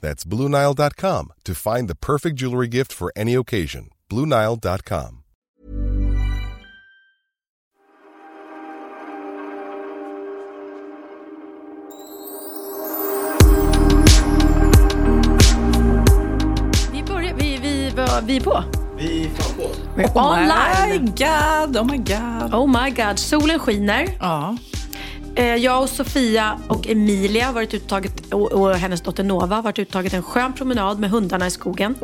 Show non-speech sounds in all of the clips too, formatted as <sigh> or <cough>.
That's BlueNile.com to find the perfect jewelry gift for any occasion. BlueNile.com. Vi börjar, vi, vi, vi är på. Vi är på. We're Oh my god, oh my god. Oh my god, solen skiner. Ja. Eh, Jag och Sofia och Emilia har varit uttaget, och, hennes dotter Nova har varit uttaget en skön promenad med hundarna i skogen.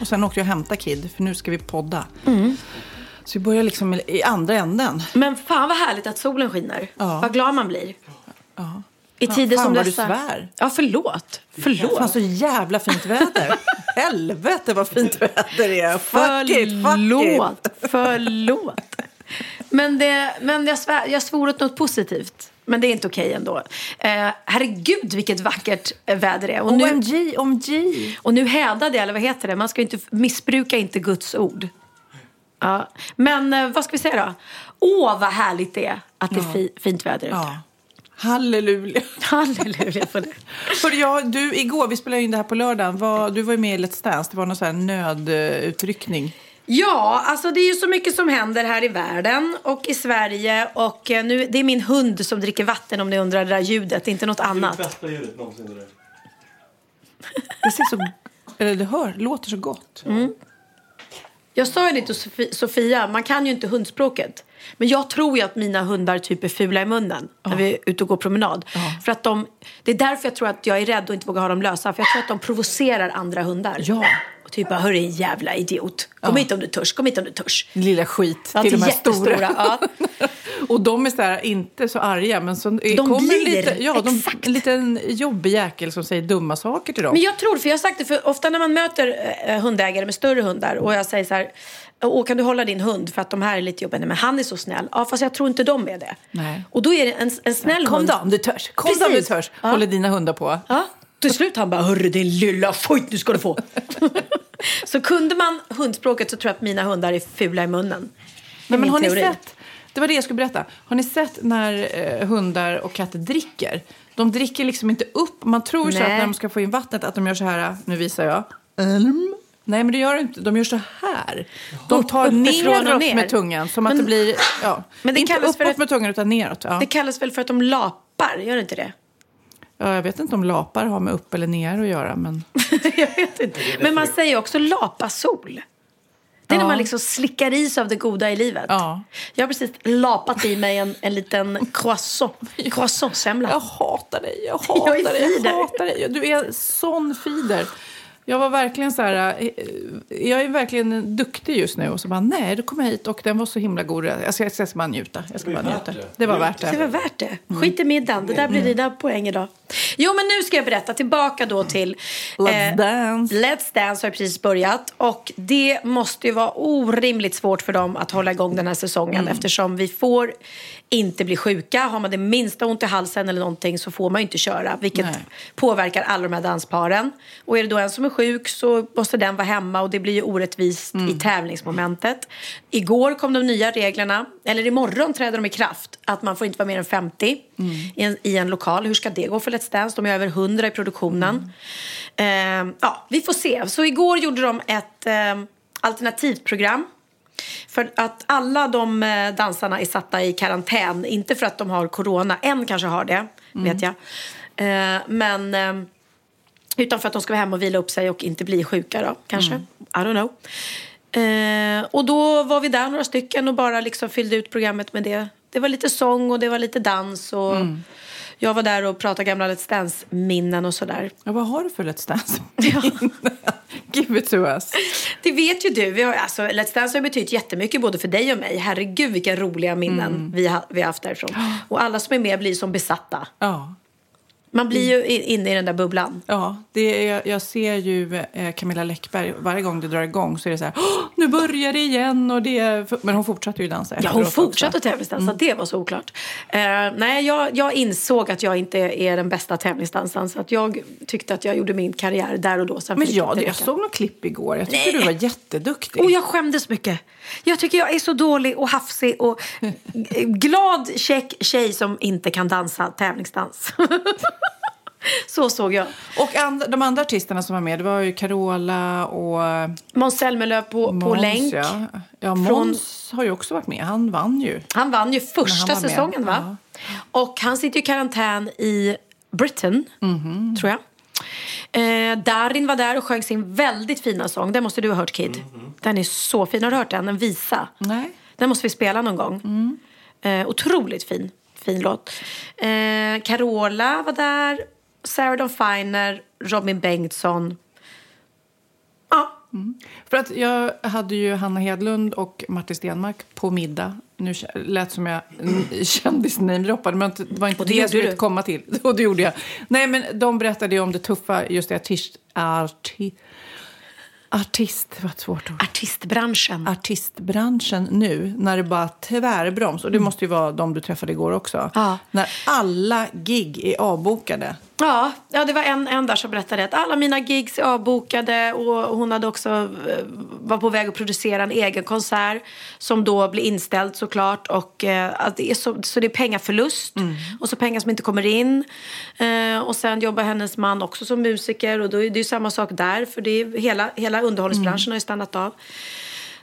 Och sen åkte jag och hämtade Kid, för nu ska vi podda. Så vi börjar liksom i andra änden. Men fan vad härligt att solen skiner. Ja. Vad glad man blir. Ja. I tider fan som vad du dessa. svär. Ja, förlåt. Förlåt. Fan så jävla fint väder. <laughs> Helvete vad fint väder det är. Fuck it, fuck Förlåt. it. Förlåt. Men, det, men jag, svär, jag svor åt något positivt. Men det är inte okej ändå. Eh, herregud vilket vackert eh, väder det är. Och OMG, OMG. och nu hädade jag, eller vad heter det? Man ska inte missbruka inte Guds ord. Ja. Men eh, vad ska vi säga då? Åh, vad härligt det är att det är fi, fint väder ute. Ja. Halleluja. <laughs> Halleluja på det. Hörru, ja, du, igår, vi spelade in det här på lördagen. Var, du var ju med i Let's Dance. Det var någon sån här nödutryckning. Ja, alltså det är ju så mycket som händer här i världen och i Sverige. Och eh, nu, det är min hund som dricker vatten om ni undrar det där ljudet, inte något Det är annat. det bästa ljudet någonsin. Det. Det ser så... Eller det hör, låter så gott. Jag sa ju det till Sofi- Sofia, man kan ju inte hundspråket. Men jag tror ju att mina hundar typ är fula i munnen när vi är ute och går promenad. För att de, det är därför jag tror att jag är rädd och inte vågar ha dem lösa. För jag tror att de provocerar andra hundar. Ja. Typ bara, hörru jävla idiot. Kom hit om du törs, kom hit om du törs. Lilla skit Ja, till de här stora. ja. <laughs> och de är så här, inte så arga, men så de kommer blir, lite, ja, de, exakt. en liten jobbig jäkel som säger dumma saker till dem. Men jag tror, för jag har sagt det, för ofta när man möter eh, hundägare med större hundar och jag säger så här, Åh, kan du hålla din hund för att de här är lite jobbiga? Nej, men han är så snäll. Ja, fast jag tror inte de är det. Nej. Och då är det en, en snäll Kom hund. då om du törs. Kom då om du Precis. törs. Ja. Håller dina hundar på. Ja, till slut han bara, hörru din lilla fojt, nu ska du få. <laughs> så kunde man hundspråket så tror jag att mina hundar är fula i munnen. Nej, men har ni teori. sett, det var det jag skulle berätta. Har ni sett när eh, hundar och katter dricker? De dricker liksom inte upp. Man tror så Nej. att när de ska få in vattnet att de gör så här. Nu visar jag. Nej, men det gör de inte. De gör så här. De tar neråt ner. med tungan. Som att Men- det blir... Ja. Men det inte kallas uppåt för ett- med tungan utan neråt. Ja. Det kallas väl för att de lapar, gör det inte det? Ja, jag vet inte om lapar har med upp eller ner att göra. Men... <laughs> jag vet inte. Men man säger också lapasol. Det är när Ja. man liksom slickar i sig av det goda i livet. Ja. Jag har precis lapat i mig en, en liten croissant, <laughs> croissantsemla. Jag hatar dig, jag <laughs> hatar Jag dig, jag hatar dig. Du är sån feeder. Jag var verkligen så här, eh, jag är verkligen duktig just nu. Och så bara, nej, du kom hit och den var så himla god. Jag ska, jag ska bara njuta. Jag ska bara njuta. Det var värt Det det. var värt det. Skit i middagen. Det där blir dina poäng idag. Jo, men nu ska jag berätta. Tillbaka då till... Let's Dance. Let's Dance har precis börjat. Och det måste ju vara orimligt svårt för dem att hålla igång den här säsongen. Eftersom vi får inte bli sjuka. Har man det minsta ont i halsen eller någonting så får man ju inte köra. Vilket Nej. påverkar alla de här dansparen. Och är det då en som är sjuk så måste den vara hemma. Och det blir ju orättvist i tävlingsmomentet. Igår kom de nya reglerna. Eller imorgon träder de i kraft. Att man får inte vara mer än 50 i, en, i en lokal. Hur ska det gå för Let's Dance? De är över 100 i produktionen. Ehm, ja, vi får se. Så igår gjorde de ett ehm, alternativt program. För att alla de eh, dansarna är satta i karantän. Inte för att de har corona. En kanske har det, vet jag. Eh, men... ehm, utan för att de ska vara hemma och vila upp sig och inte bli sjuka då, kanske. I don't know. Eh, och då var vi där några stycken och bara liksom fyllde ut programmet med det. Det var lite sång och det var lite dans och jag var där och pratade gamla Let's Dance-minnen och sådär. Ja, vad har du för Let's Dance? <laughs> <laughs> Give it to us. Det vet ju du. Vi har, alltså, Let's Dance har betytt jättemycket både för dig och mig. Herregud vilka roliga minnen vi, ha, vi har haft därifrån. <gasps> Och alla som är med blir som besatta. Ja. Man blir ju inne i den där bubblan. Ja, det är, jag ser ju eh, Camilla Läckberg, varje gång det drar igång så är det så här, "Åh, nu börjar det igen. Och det men hon fortsätter ju dansa Ja, hon fortsatte också. att tävlingsdansa. Det var så oklart. Eh, nej, jag, jag insåg att jag inte är den bästa tävlingsdansaren. Så att jag tyckte att jag gjorde min karriär där och då. Men ja, jag räcka. såg något klipp igår. Jag tyckte Nej. du var jätteduktig. Och jag skämdes mycket. Jag tycker jag är så dålig och hafsig och glad check tjej som inte kan dansa tävlingsdans. <laughs> så såg jag. Och and, de andra artisterna som var med, det var ju Carola och Måns Zelmerlöw på, på länk. Ja, ja Från- Måns har ju också varit med. Han vann ju. Han vann ju första var med. säsongen va? Och han sitter i karantän i Britain, Mhm. tror jag. Eh, Darin var där och sjöng sin väldigt fina sång. Den måste du ha hört Kid. Mhm. Den är så fin. Har du hört den? En visa. Nej. Den måste vi spela någon gång. Mm. Eh, otroligt fin, fin låt. Eh, Carola var där. Sarah Dawn Finer, Robin Bengtsson. Ja, För att jag hade ju Hanna Hedlund och Martin Stenmark på middag. Nu lät som jag kändis-namedroppade, men det var inte Och det, det jag skulle komma till. <laughs> Och det gjorde jag. Nej, men de berättade ju om det tuffa, just det, artist... Arti, artist, vad svårt ord. artistbranschen. artistbranschen nu när det bara tvärbroms. Och det måste ju vara de du träffade igår också. Ja. När alla gig är avbokade. Ja, ja, det var en, en där som berättade att alla mina gigs är avbokade och hon hade också eh, var på väg att producera en egen konsert som då blir inställd såklart och eh, att det är så, så det är pengaförlust och så pengar som inte kommer in. Eh, och sen jobbar hennes man också som musiker och då är det ju samma sak där för det är hela, hela underhållningsbranschen har ju stannat av.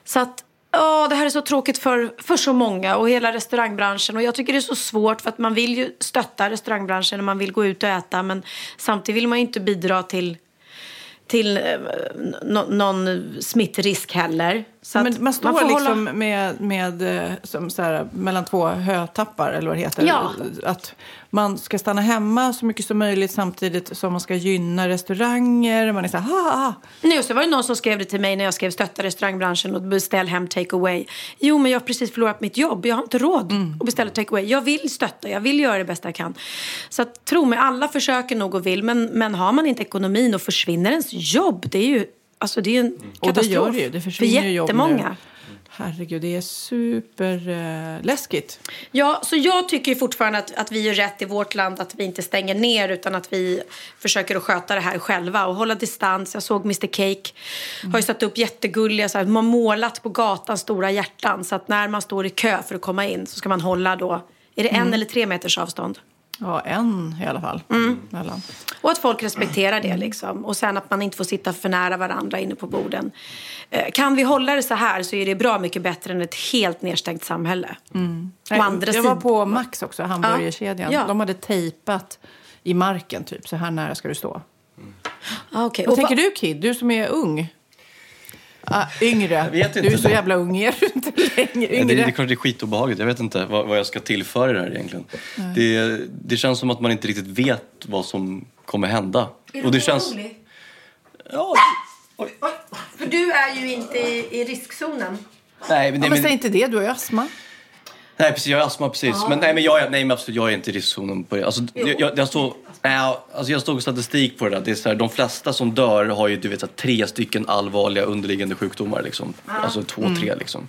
Så att Ja, det här är så tråkigt för, för så många och hela restaurangbranschen. Och jag tycker det är så svårt för att man vill ju stötta restaurangbranschen och man vill gå ut och äta. Men samtidigt vill man ju inte bidra till, till eh, no, någon smittrisk heller. Så Men man står får liksom hålla- med, med eh, som så här, mellan två hötappar, eller vad det heter. Ja. Att man ska stanna hemma så mycket som möjligt samtidigt som man ska gynna restauranger. Man är så här, ha, ha. Nu så var det någon som skrev det till mig när jag skrev stötta restaurangbranschen och beställ hem take away. Jo, men jag har precis förlorat mitt jobb. Jag har inte råd att beställa take away. Jag vill stötta, jag vill göra det bästa jag kan. Så att, tro mig, alla försöker nog och vill. Men, men har man inte ekonomin och försvinner ens jobb, det är ju, alltså, det är en katastrof. Och det gör det ju. Det försvinner För jobb jättemånga. nu. Herregud, det är superläskigt. Eh. Ja, så jag tycker fortfarande att, att vi gör rätt i vårt land att vi inte stänger ner utan att vi försöker att sköta det här själva och hålla distans. Jag såg Mr Cake har ju satt upp jättegulliga, så här, man har målat på gatan stora hjärtan så att när man står i kö för att komma in så ska man hålla då, är det en eller tre meters avstånd? Ja, en i alla fall. Mm. Mellan. Och att folk respekterar det liksom. Och sen att man inte får sitta för nära varandra inne på borden. Eh, Kan vi hålla det så här så är det bra mycket bättre än ett helt nedstängt samhälle. Å andra jag var på Max också, hamburgerkedjan. Ja. De hade tejpat i marken, typ. Så här nära ska du stå. Ah, okay. Vad tänker du, Kid? Du som är ung. Ah, yngre. vet inte. Du är så jävla ung. Är du inte längre? Ja, Yngre. det, det är klart det är skitobehagligt. Jag vet inte vad, vad jag ska tillföra det här egentligen. Det, det känns som att man inte riktigt vet vad som kommer hända. Och det känns... Ja, oj. För du är ju inte i, i riskzonen. Nej, men, Ja, nej, men säg inte det, du har ju astma. Nej, precis. Jag har astma, precis. Men, nej, men jag, är- nej, men absolut, jag är inte i riskzonen på det. Alltså, jag, jag, jag, såg, nej, alltså, jag såg statistik på det där. Det är så här, de flesta som dör har ju du vet, så här, tre stycken allvarliga underliggande sjukdomar. Liksom. Alltså två, tre liksom.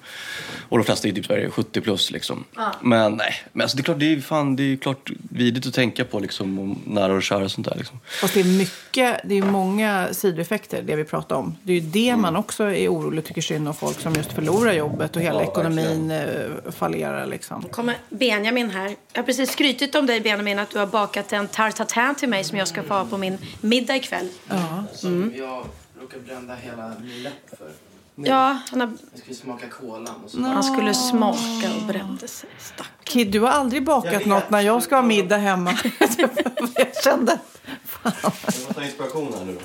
Och de flesta är typ här, 70 plus liksom. Men nej, men alltså, det är klart, det är, fan, det är klart vidrigt att tänka på liksom, om nära och kära och sånt där. Liksom. Fast det är mycket, det är många sidoeffekter, det vi pratar om. Det är ju det man också är orolig och tycker synd om folk som just förlorar jobbet och hela Ja, ekonomin eh, fallerar liksom. Kommer Benjamin här. Jag har precis skrytit om dig Benjamin att du har bakat en tarte tatin till mig som jag ska få ha på min middag ikväll. Ja. Som jag råkade bränna hela min läpp för. Ja, han, har, Jag skulle smaka kolan och så. han skulle smaka och brände sig. Stack. Kid, du har aldrig bakat något när jag ska ha middag hemma. <laughs> jag kände, får ta inspiration här nu.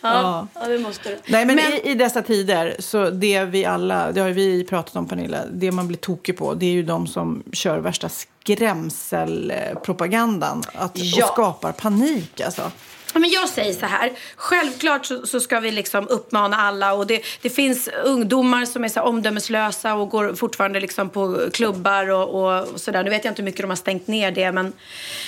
Ja, ja det måste du. Nej, men, Men- I, i dessa tider, så det vi alla, det har ju vi pratat om Pernilla, det man blir tokig på, det är ju de som kör värsta skrämselpropagandan att, Ja. och skapar panik alltså. Men jag säger så här, självklart så, så ska vi liksom uppmana alla och det, det finns ungdomar som är så omdömeslösa och går fortfarande liksom på klubbar och, och, och sådär. Nu vet jag inte hur mycket de har stängt ner det men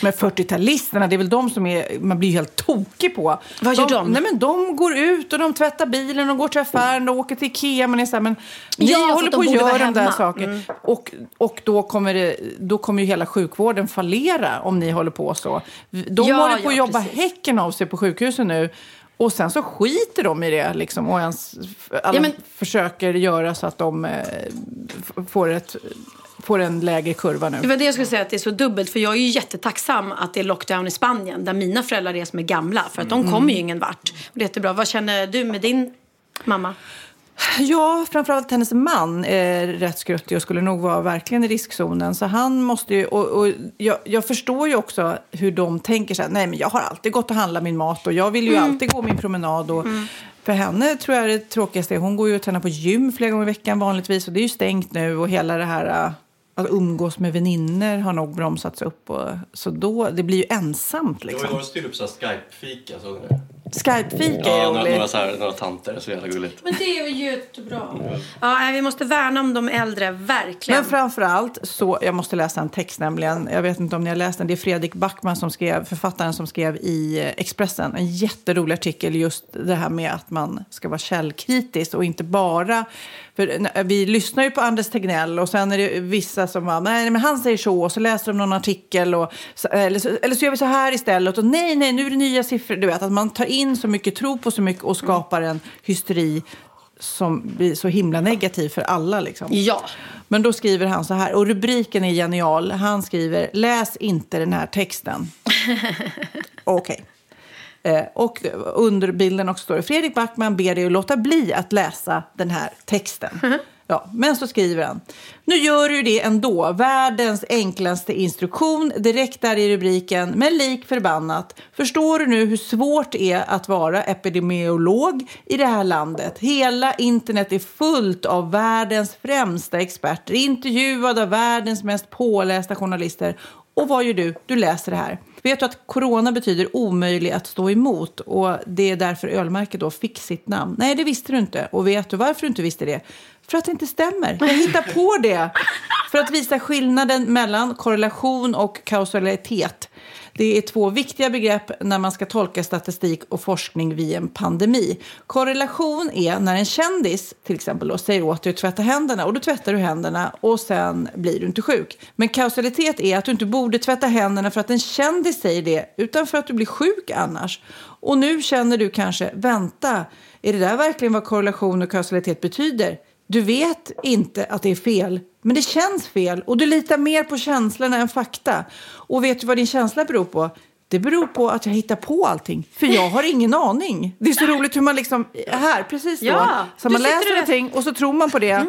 Men 40-talisterna, det är väl de som är, man blir helt tokig på. Vad gör de? Nej, men de går ut och de tvättar bilen, de går till affären, de åker till Ikea. Man är så här, men ni Ja, håller de på att göra de där sakerna. Och, och då, kommer det, då kommer ju hela sjukvården fallera om ni håller på så. De Ja, håller på att ja, jobba precis. häcken av sig på sjukhusen nu. Och sen så skiter de i det liksom, och ens, alla Ja, men- försöker göra så att de eh, får, ett, får en lägre kurva nu. det var det jag skulle säga att det är så dubbelt för jag är ju jättetacksam att det är lockdown i Spanien där mina föräldrar är som är gamla för att de Mm. kommer ju ingen vart. Och det är jättebra. Vad känner du med din mamma? Ja, framförallt hennes man är rätt skruttig och skulle nog vara verkligen i riskzonen. Så han måste ju, och, och jag, jag förstår ju också hur de tänker så här, nej men jag har alltid gått och handlat min mat och jag vill ju alltid gå min promenad. Och För henne tror jag det tråkigaste är, hon går ju och tränar på gym flera gånger i veckan vanligtvis och det är ju stängt nu och hela det här äh, att umgås med vänner har nog bromsats upp. Och, så då, det blir ju ensamt Det var ju liksom. några styrde upp så här Skype-fika, såg ni det? Skype-fika är Ja, några, roligt. några, så här, några tanter, så jävla gulligt. Men det är ju jättebra. Ja, vi måste värna om de äldre, verkligen. Men framför allt så, jag måste läsa en text nämligen, jag vet inte om ni har läst den, det är Fredrik Backman som skrev, författaren som skrev i Expressen, en jätterolig artikel just det här med att man ska vara källkritisk och inte bara, för vi lyssnar ju på Anders Tegnell och sen är det vissa som bara, nej men han säger så och så läser de någon artikel och, eller, så, eller så gör vi så här istället och nej nej nu är det nya siffror, du vet att man tar in så mycket, tror på så mycket och skapar en hysteri som blir så himla negativ för alla liksom. Ja. Men då skriver han så här, och rubriken är genial. Han skriver, läs inte den här texten. <laughs> Okej. Eh, och under bilden också står det, Fredrik Backman ber dig att låta bli att läsa den här texten. <laughs> Ja, men så skriver han, nu gör du det ändå, världens enklaste instruktion, direkt där i rubriken, men lik förbannat. Förstår du nu hur svårt det är att vara epidemiolog i det här landet? Hela internet är fullt av världens främsta experter, intervjuade av världens mest pålästa journalister. Och vad gör du? Du läser det här. Vet du att corona betyder omöjlig att stå emot och det är därför ölmärket då fick sitt namn? Nej, det visste du inte. Och vet du varför du inte visste det? För att det inte stämmer. Jag hittar på det. För att visa skillnaden mellan korrelation och kausalitet. Det är två viktiga begrepp när man ska tolka statistik och forskning vid en pandemi. Korrelation är när en kändis till exempel då, säger åt dig att tvätta händerna och då tvättar du händerna och sen blir du inte sjuk. Men kausalitet är att du inte borde tvätta händerna för att en kändis säger det utan för att du blir sjuk annars. Och nu känner du kanske, vänta, är det där verkligen vad korrelation och kausalitet betyder? Du vet inte att det är fel, men det känns fel och du litar mer på känslorna än fakta. Och vet du vad din känsla beror på? Det beror på att jag hittar på allting, för jag har ingen aning. Det är så roligt hur man liksom, här, precis då, Ja, så man läser någonting och så tror man på det,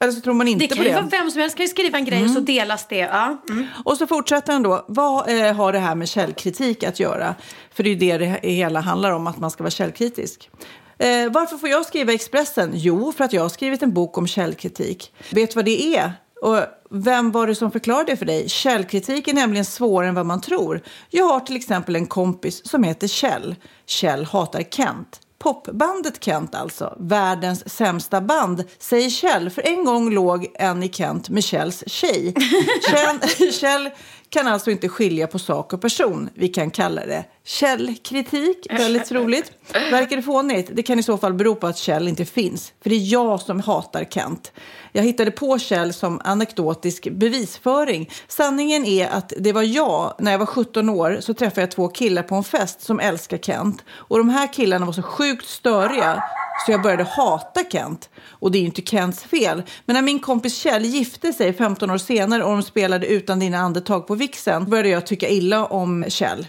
eller så tror man inte Det kan på ju det. vara vem som helst kan ju skriva en grej och så delas det. Ja. Mm. Och så fortsätter han då. Vad eh, har det här med källkritik att göra? För det är ju det det hela handlar om, att man ska vara källkritisk. Eh, varför får jag skriva Expressen? Jo, för att jag har skrivit en bok om källkritik. Vet du vad det är? Och vem var det som förklarade det för dig? Källkritik är nämligen svårare än vad man tror. Jag har till exempel en kompis som heter Kjell. Kjell hatar Kent. Popbandet Kent alltså, världens sämsta band, säger Kjell. För en gång låg en i Kent med Kjells tjej. <laughs> Kjell, Kjell kan alltså inte skilja på sak och person. Vi kan kalla det källkritik. Väldigt roligt. Verkar det fånigt? Det kan i så fall bero på att Kjell inte finns. För det är jag som hatar Kent. Jag hittade på Kjell som anekdotisk bevisföring. Sanningen är att det var jag, när jag var 17 år, så träffade jag två killar på en fest som älskar Kent. Och de här killarna var så sjukt störiga så jag började hata Kent. Och det är ju inte Kents fel. Men när min kompis Kjell gifte sig 15 år senare och de spelade Utan dina andetag på vixen började jag tycka illa om Kjell.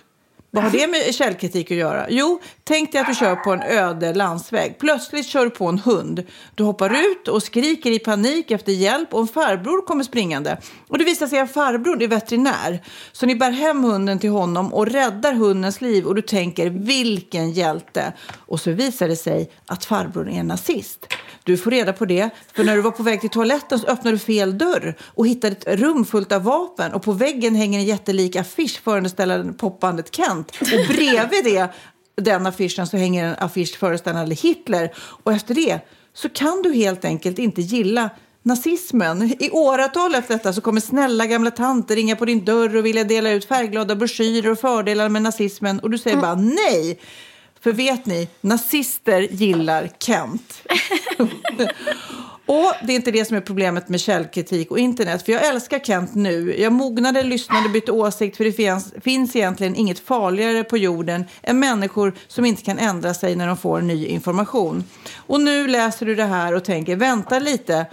Vad har det med källkritik att göra? Jo, tänk dig att du kör på en öde landsväg. Plötsligt kör du på en hund. Du hoppar ut och skriker i panik efter hjälp och en farbror kommer springande. Och det visar sig att farbror är veterinär. Så ni bär hem hunden till honom och räddar hundens liv och du tänker vilken hjälte. Och så visar det sig att farbror är nazist. Du får reda på det, för när du var på väg till toaletten så öppnade du fel dörr och hittade ett rum fullt av vapen och på väggen hänger en jättelik affisch föreställande popbandet Kent och bredvid det, den affischen så hänger en affisch föreställande Hitler och efter det så kan du helt enkelt inte gilla nazismen. I åratal efter detta så kommer snälla gamla tanter ringa på din dörr och vilja dela ut färgglada broschyrer och fördelar med nazismen och du säger bara nej. För vet ni, nazister gillar Kent. <laughs> och det är inte det som är problemet med källkritik och internet. För jag älskar Kent nu. Jag mognade, lyssnade, bytte åsikt. För det finns, finns egentligen inget farligare på jorden än människor som inte kan ändra sig när de får ny information. Och nu läser du det här och tänker, vänta lite.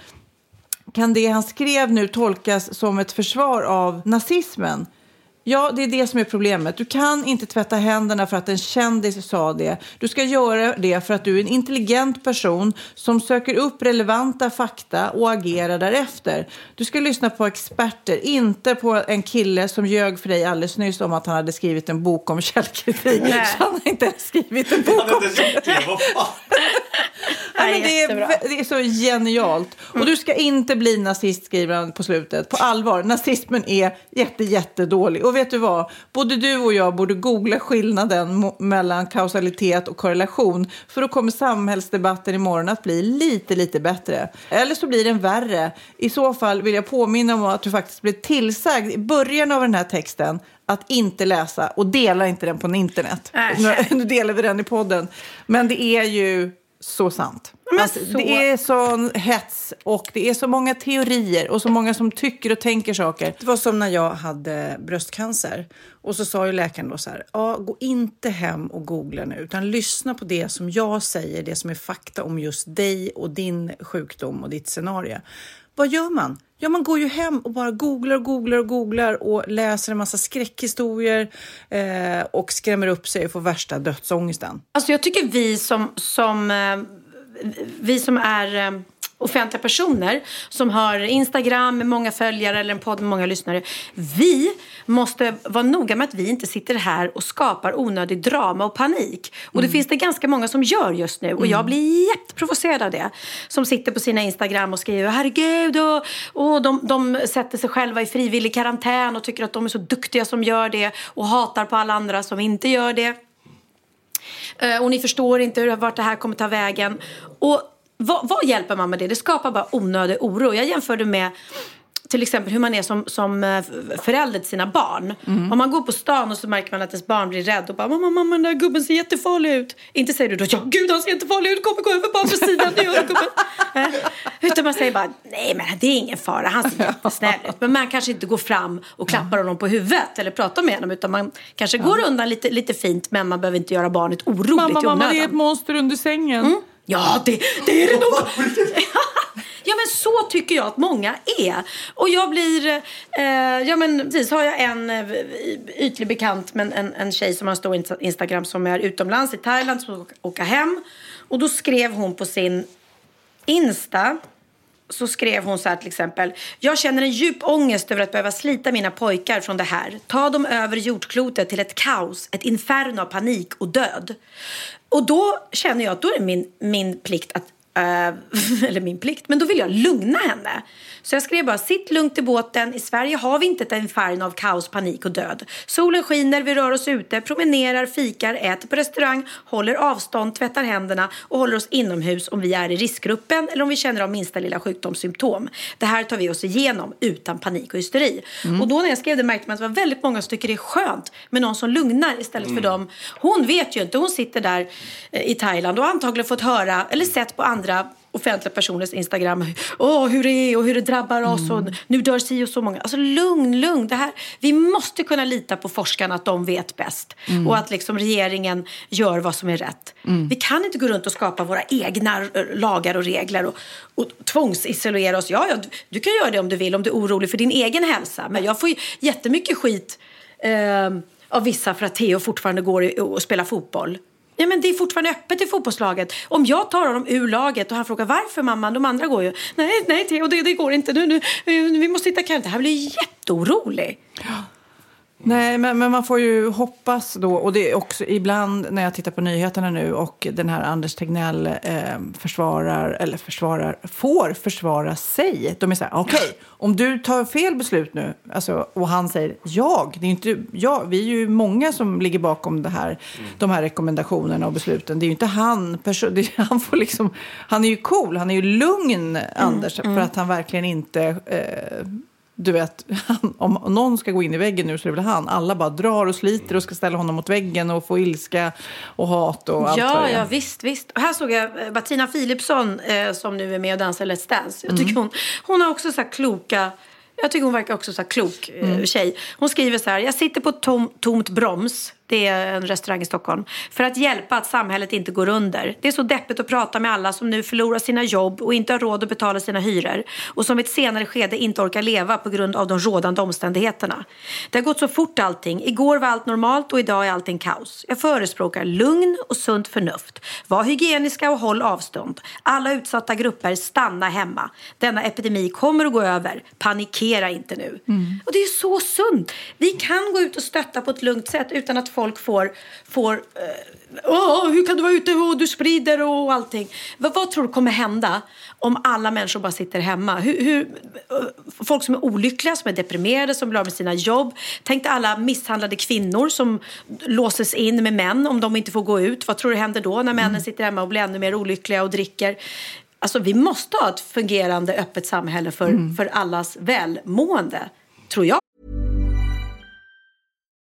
Kan det han skrev nu tolkas som ett försvar av nazismen? Ja, det är det som är problemet. Du kan inte tvätta händerna för att en kändis sa det. Du ska göra det för att du är en intelligent person som söker upp relevanta fakta och agerar därefter. Du ska lyssna på experter, inte på en kille som ljög för dig alldeles nyss om att han hade skrivit en bok om källkritik. Nej. Så han har inte ens skrivit en bok om? <laughs> Nej, men det, är, det är så genialt. Och du ska inte bli nazist, skriver han på slutet. På allvar, nazismen är jätte, jättedålig. Och vet du vad? Både du och jag borde googla skillnaden mellan kausalitet och korrelation. För då kommer samhällsdebatten imorgon att bli lite, lite bättre. Eller så blir den värre. I så fall vill jag påminna om att du faktiskt blev tillsagd i början av den här texten att inte läsa och dela inte den på internet. Nu, <laughs> nu delar vi den i podden. Men det är ju så sant. Alltså, så- Det är sån hets och det är så många teorier och så många som tycker och tänker saker. Det var som när jag hade bröstcancer och så sa ju läkaren då så här, ja, gå inte hem och googla nu utan lyssna på det som jag säger, det som är fakta om just dig och din sjukdom och ditt scenario. Vad gör man? Ja, man går ju hem och bara googlar och googlar och googlar och läser en massa skräckhistorier eh, och skrämmer upp sig och får värsta dödsångesten. Alltså jag tycker vi som, som, eh, vi som är eh, offentliga personer som har Instagram med många följare eller en podd med många lyssnare. Vi måste vara noga med att vi inte sitter här och skapar onödig drama och panik. Och det finns det ganska många som gör just nu och jag blir jätteprovocerad av det. Som sitter på sina Instagram och skriver herregud och, och de, de sätter sig själva i frivillig karantän och tycker att de är så duktiga som gör det och hatar på alla andra som inte gör det. Eh, Och ni förstår inte hur, vart det här kommer ta vägen. Och vad, vad hjälper man med det? Det skapar bara onödig oro. Jag jämförde med till exempel hur man är som, som eh, förälder till sina barn. Om man går på stan och så märker man att ens barn blir rädd och bara mamma, mamma den där gubben ser jättefarlig ut. Inte säger du då ja gud han ser jättefarlig ut, kommer gå över på andra sidan, det gör gubben. <laughs> Eh, Utan man säger bara nej men det är ingen fara, han ser jättesnäll ut. Men man kanske inte går fram och klappar honom på huvudet eller pratar med honom utan man kanske går undan lite, lite fint men man behöver inte göra barnet oroligt Mamma, i mamma, onödan. det är ett monster under sängen. Ja, det, det är det nog. <laughs> <laughs> ja, men så tycker jag att många är. Och jag blir... Eh, ja, men precis. Har jag en eh, ytlig bekant, men en, en tjej som har en stor insta- Instagram som är utomlands i Thailand, som ska åka hem. Och då skrev hon på sin Insta så skrev hon så här till exempel. Jag känner en djup ångest över att behöva slita mina pojkar från det här. Ta dem över jordklotet till ett kaos, ett inferno av panik och död. Och då känner jag att då är det min, min plikt att eh, <laughs> eller min plikt, men då vill jag lugna henne. Så jag skrev bara, sitt lugnt i båten. I Sverige har vi inte ett inferno av kaos, panik och död. Solen skiner, vi rör oss ute, promenerar, fikar, äter på restaurang, håller avstånd, tvättar händerna och håller oss inomhus om vi är i riskgruppen eller om vi känner av minsta lilla sjukdomssymptom. Det här tar vi oss igenom utan panik och hysteri. Och då när jag skrev det märkte man att det var väldigt många som tycker det är skönt med någon som lugnar istället för dem. Hon vet ju inte, hon sitter där eh, i Thailand och antagligen fått höra eller sett på andra offentliga personers Instagram. Åh, hur det är och hur det drabbar oss och nu dör si och så många. Alltså lugn, lugn. Det här, vi måste kunna lita på forskarna att de vet bäst. Och att liksom regeringen gör vad som är rätt. Vi kan inte gå runt och skapa våra egna eh, lagar och regler och, och tvångsisolera oss. Ja, ja, du, du kan göra det om du vill, om du är orolig för din egen hälsa. Men jag får ju jättemycket skit. Eh, av vissa för att Theo fortfarande går och spelar fotboll. Ja, men det är fortfarande öppet i fotbollslaget. Om jag tar honom ur laget och han frågar varför mamma, de andra går ju. Nej, nej det, det går inte. Nu, nu, vi måste hitta karantän. Han blir jätteorolig. Nej, men, men man får ju hoppas då, och det är också ibland när jag tittar på nyheterna nu och den här Anders Tegnell eh, försvarar, eller försvarar, får försvara sig. De är så här, okej, om du tar fel beslut nu, alltså, och han säger jag, det är inte jag, vi är ju många som ligger bakom det här, de här rekommendationerna och besluten. Det är ju inte han, <laughs> det, han får liksom, han är ju cool, han är ju lugn, Anders, för att han verkligen inte eh, du vet, han, <laughs> om någon ska gå in i väggen nu så är det väl han. Alla bara drar och sliter och ska ställa honom mot väggen och få ilska och hat och allt Ja, ja visst, visst. Och här såg jag eh, Bettina Philipsson eh, som nu är med och dansar Let's Dance. Jag tycker hon, hon har också så här kloka jag tycker hon verkar också så här klok eh, tjej. Hon skriver så här. Jag sitter på tom, tomt broms. Det är en restaurang i Stockholm. För att hjälpa att samhället inte går under. Det är så deppigt att prata med alla som nu förlorar sina jobb och inte har råd att betala sina hyror. Och som i ett senare skede inte orkar leva på grund av de rådande omständigheterna. Det har gått så fort allting. Igår var allt normalt och idag är allting kaos. Jag förespråkar lugn och sunt förnuft. Var hygieniska och håll avstånd. Alla utsatta grupper, stanna hemma. Denna epidemi kommer att gå över. Panikera inte nu. Och det är så sunt. Vi kan gå ut och stötta på ett lugnt sätt utan att folk får, får eh, Åh, hur kan du vara ute och du sprider och allting. Vad, vad tror du kommer hända om alla människor bara sitter hemma? Hur, hur, eh, folk som är olyckliga, som är deprimerade, som blir av med sina jobb. Tänk dig alla misshandlade kvinnor som låses in med män om de inte får gå ut. Vad tror du händer då när männen sitter hemma och blir ännu mer olyckliga och dricker? Alltså vi måste ha ett fungerande öppet samhälle för, för allas välmående, tror jag.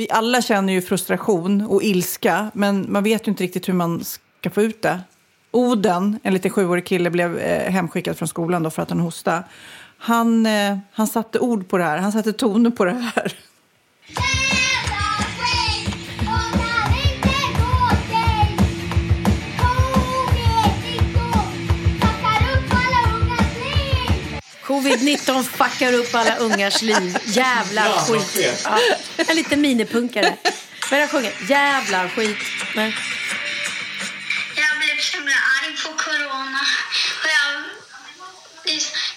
Vi alla känner ju frustration och ilska, men man vet ju inte riktigt hur man ska få ut det. Oden, en liten sjuårig kille, blev eh, hemskickad från skolan då för att han hostade. Han, eh, han satte ord på det här, han satte toner på det här. <laughs> Covid-19 fuckar upp alla ungars liv. Jävla ja, skit. Ja, en liten minipunkare. Men jag sjunger jävla skit. Nej. Jag blev så arg på corona. Och jag,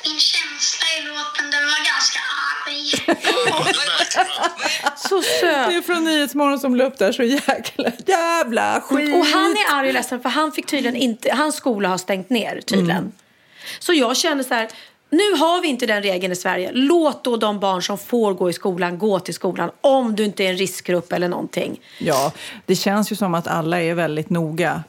min känsla i låten den var ganska arg. <laughs> så söt. Det är från Nyhetsmorgon som la upp där så jäkla jävla skit. Och han är arg och ledsen för han fick tydligen inte, hans skola har stängt ner tydligen. Mm. Så jag känner så här, nu har vi inte den regeln i Sverige. Låt då de barn som får gå i skolan gå till skolan om du inte är en riskgrupp eller någonting. Ja, det känns ju som att alla är väldigt noga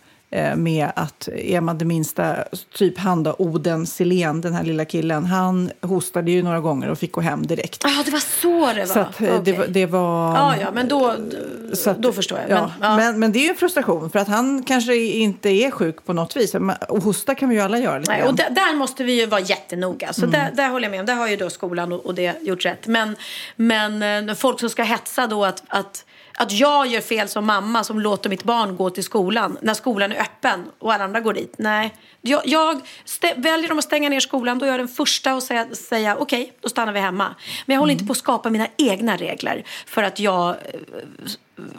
med att är man det minsta, typ han då, Oden Silén, den här lilla killen, han hostade ju några gånger och fick gå hem direkt. Ja, det var så det var. Så att, okay. det, det, var... Ja, ja, men då, så att, då förstår jag. Ja, men, ja. Men, men, det är ju en frustration för att han kanske inte är sjuk på något vis. Och hosta kan vi ju alla göra lite Nej, och där, där, måste vi ju vara jättenoga. Så mm. där, där håller jag med om. Där har ju då skolan och, och det gjort rätt. Men, men eh, folk som ska hetsa då att, att att jag gör fel som mamma som låter mitt barn gå till skolan när skolan är öppen och alla andra går dit. Nej, jag, jag väljer de att stänga ner skolan då är jag den första att säga, säga okej, okay, då stannar vi hemma. Men jag håller mm. inte på att skapa mina egna regler för att jag eh,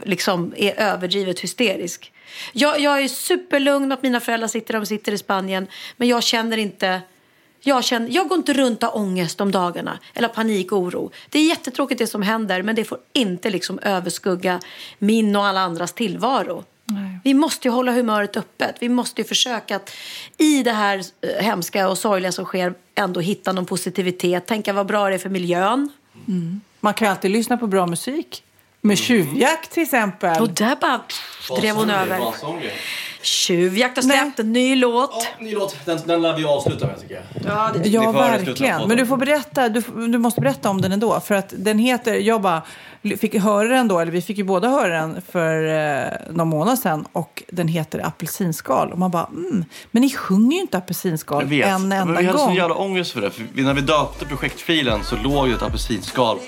liksom är överdrivet hysterisk. Jag, jag är superlugn att mina föräldrar sitter de sitter i Spanien men jag känner inte jag, känner, jag går inte runt har ångest om dagarna eller panik och oro. Det är jättetråkigt det som händer men det får inte liksom överskugga min och alla andras tillvaro. Nej. Vi måste ju hålla humöret öppet. Vi måste ju försöka att i det här eh, hemska och sorgliga som sker ändå hitta någon positivitet. Tänka vad bra det är för miljön. Mm. Man kan alltid lyssna på bra musik. Med tjuvjakt till exempel. Och där bara drev hon över. Tjuvjakt har släppt en ny låt. Ja, ny låt. Den, den lär vi avsluta med tycker jag. Ja, det ja verkligen. Men du får berätta, du, du måste berätta om den ändå. För att den heter, jag bara fick höra den då, eller vi fick ju båda höra den för eh, någon månad sedan. Och den heter Apelsinskal. Och man bara, mm, men ni sjunger ju inte apelsinskal en enda gång. Vi hade sån jävla ångest för det. För när vi döpte projektfilen så låg ju ett apelsinskal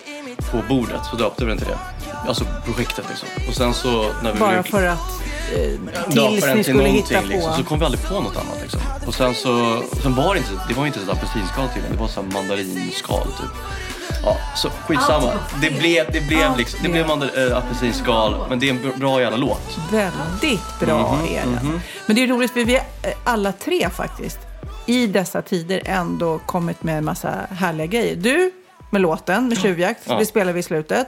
på bordet. Så döpte vi den till det. Alltså projektet liksom. Och sen så när vi Bara för att eh, tills ni skulle hitta på. Liksom, så kom vi aldrig på något annat liksom. Och sen så, sen var det inte, det var inte ett apelsinskal till det var så mandarinskal typ. Ja, så skitsamma. Det blev, det blev, liksom, det blev mandel, äh, apelsinskal, men det är en br- bra jävla låt. Väldigt bra Mhm, är den. mhm. Men det är roligt för vi är eh, alla tre faktiskt i dessa tider ändå kommit med en massa härliga grejer. Du med låten, med Tjuvjakt, Ja. det spelar vi i slutet.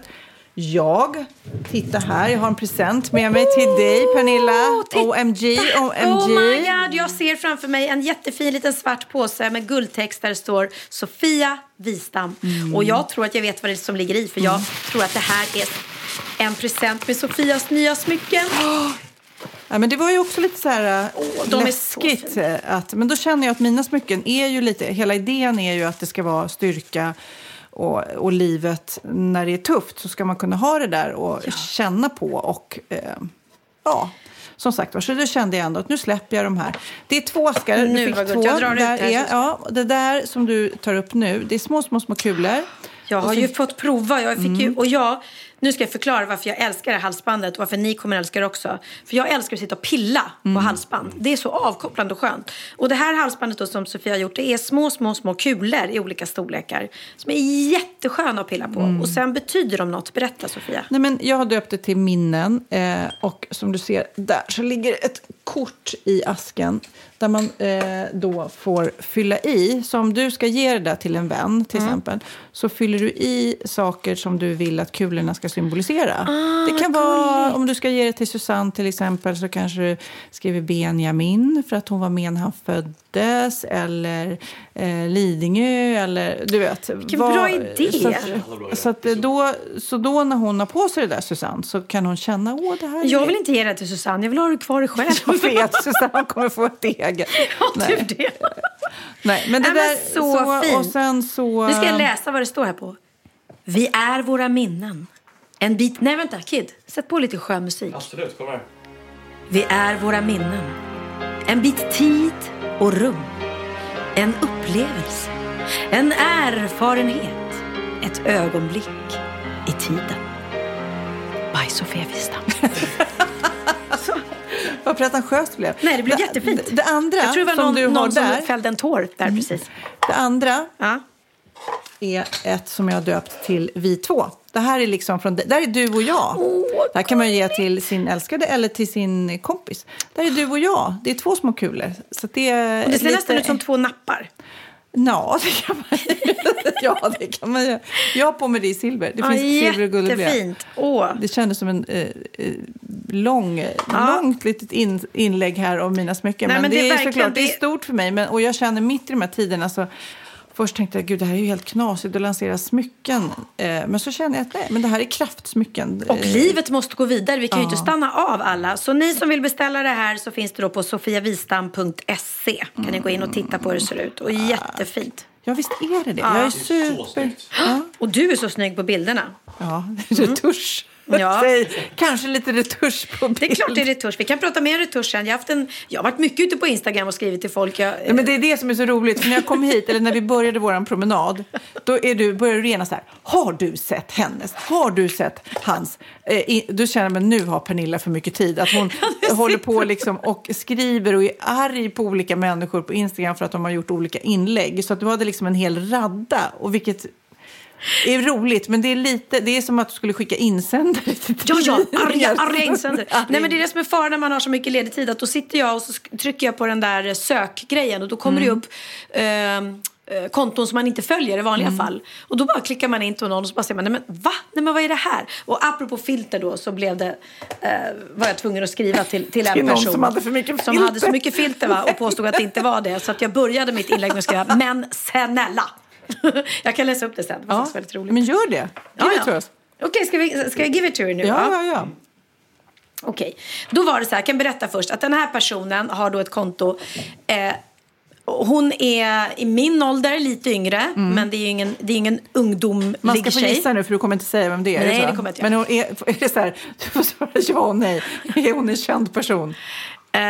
Jag, titta här, jag har en present med mig till dig Pernilla. OMG, OMG. Oh my god, jag ser framför mig en jättefin liten svart påse med guldtext där det står Sofia Wistam. Mm. Och jag tror att jag vet vad det är som ligger i för jag tror att det här är en present med Sofias nya smycken. <gasps> Ja, men det var ju också lite så här är läskigt. eh, att, men då känner jag att mina smycken är ju lite, hela idén är ju att det ska vara styrka och, och livet när det är tufft så ska man kunna ha det där och känna på och eh, ja. Som sagt var, så då kände jag ändå att nu släpper jag de här. Det är två askar. Du Nu fick vad gott. två. Jag drar ut där det här. är, ja, det där som du tar upp nu, det är små, små, små kulor. Jag har så- ju fått prova. Jag fick Mm. ju, och jag, nu ska jag förklara varför jag älskar det här halsbandet och varför ni kommer älska det också. För jag älskar att sitta och pilla Mm. på halsband. Det är så avkopplande och skönt. Och det här halsbandet då som Sofia har gjort, det är små, små, små kulor i olika storlekar. Som är jättesköna att pilla på. Mm. Och sen betyder de något. Berätta Sofia. Nej, men jag har döpt det till minnen. Eh, och som du ser där så ligger ett kort i asken där man eh, då får fylla i. Så om du ska ge det där till en vän till Mm. exempel så fyller du i saker som du vill att kulorna ska symbolisera. Ah, det kan vara, om du ska ge det till Susanne till exempel så kanske du skriver Benjamin för att hon var med när han föddes eller eh, Lidingö eller du vet. Vilken bra idé. Så att, så, att då, så då när hon har på sig det där Susanne så kan hon känna åh det här är Jag vill inte ge det till Susanne. Jag vill ha det kvar själv. jag vet, Susanne kommer få ett eget. <laughs> <laughs> Ja, typ det. <laughs> Nej, men det Nej, men där, så fint. Och sen så... Nu ska jag läsa vad det står här på. Vi är våra minnen. En bit... Nej, vänta. Kid, sätt på lite skön musik. Absolut, kom här. Vi är våra minnen. En bit tid och rum. En upplevelse. En erfarenhet. Ett ögonblick i tiden. By Sofia Wistam. Vad pretentiöst det blev. Nej, det blev det, jättefint. Det, det andra Jag tror det var någon, du har någon som där, Mm. fällde en tår där precis. det andra Ja. är ett som jag har döpt till vi två. Det här är liksom från, där är du och jag. det här kan man ge till sin älskade eller till sin kompis. Där är du och jag. Det är två små kulor. Så det, är Och det ser lite- nästan ut som två nappar. Ja, det kan man <laughs> Ja, det kan man göra. Jag har på mig det i silver. Det Ja, finns silver och guld jättefint. Åh. Det kändes som en eh, eh, lång, långt litet in, inlägg här om mina smycken. Nej, men, men det, det är är såklart, det är det- stort för mig. Men, och jag känner mitt i de här tiderna så Först tänkte jag gud det här är ju helt knasigt att lansera smycken. Eh, men så känner jag att nej, men det här är kraftsmycken. Och Eh, livet måste gå vidare. Vi kan ju inte stanna av alla. Så ni som vill beställa det här så finns det då på sofiavistam.se. Kan ni gå in och titta på hur det ser ut. Och jättefint. Ja, visst är det det. Ja. Jag är Det är så super... Ja. Och du är så snygg på bilderna. Ja, <laughs> retusch. Ja. <laughs> Kanske lite retusch på bild. Det är klart det är retusch. Vi kan prata mer retusch sen. Jag har, haft en, jag har varit mycket ute på Instagram och skrivit till folk. Jag, Ja, men det är det som är så roligt. För när jag kom hit, eller när vi började vår promenad, då är du, börjar du rena så här. Har du sett hennes? Har du sett hans? Eh, då känner men nu har Pernilla för mycket tid. Att hon <laughs> håller på liksom och skriver och är arg på olika människor på Instagram för att de har gjort olika inlägg. Så att du hade liksom en hel radda. Och vilket är roligt, men det är lite, det är som att du skulle skicka insändare till Ja, ja, arga, arga insändare. <laughs> Nej, men det är det som är faran när man har så mycket ledig tid. Att då sitter jag och så trycker jag på den där sökgrejen och då kommer Mm. det upp ehm, eh, konton som man inte följer i vanliga Mm. fall. Och då bara klickar man in på någon och så bara säger man, nej men va? Nej men vad är det här? Och apropå filter då så blev det, eh, var jag tvungen att skriva till, till en Till person. som hade för mycket Som filter. hade så mycket filter va? och påstod att det inte var det. Så att jag började mitt inlägg med att skriva, men snälla. <laughs> jag kan läsa upp det sen, det var Ja, väldigt roligt. men gör det. Give Ja, it to us. Okej, ska, vi, ska jag give it to you nu? Ja, ja, ja. Okej, då var det så här, jag kan berätta först att den här personen har då ett konto. Eh, hon är i min ålder, lite yngre, men det är ju ingen, det är ingen ungdomlig Mm. Man ska få tjej. gissa nu för du kommer inte säga vem det är. Nej, så? det kommer jag inte Men hon är, <laughs> är det så här, <laughs> du får svara ja och nej. Är hon en känd person? Eh,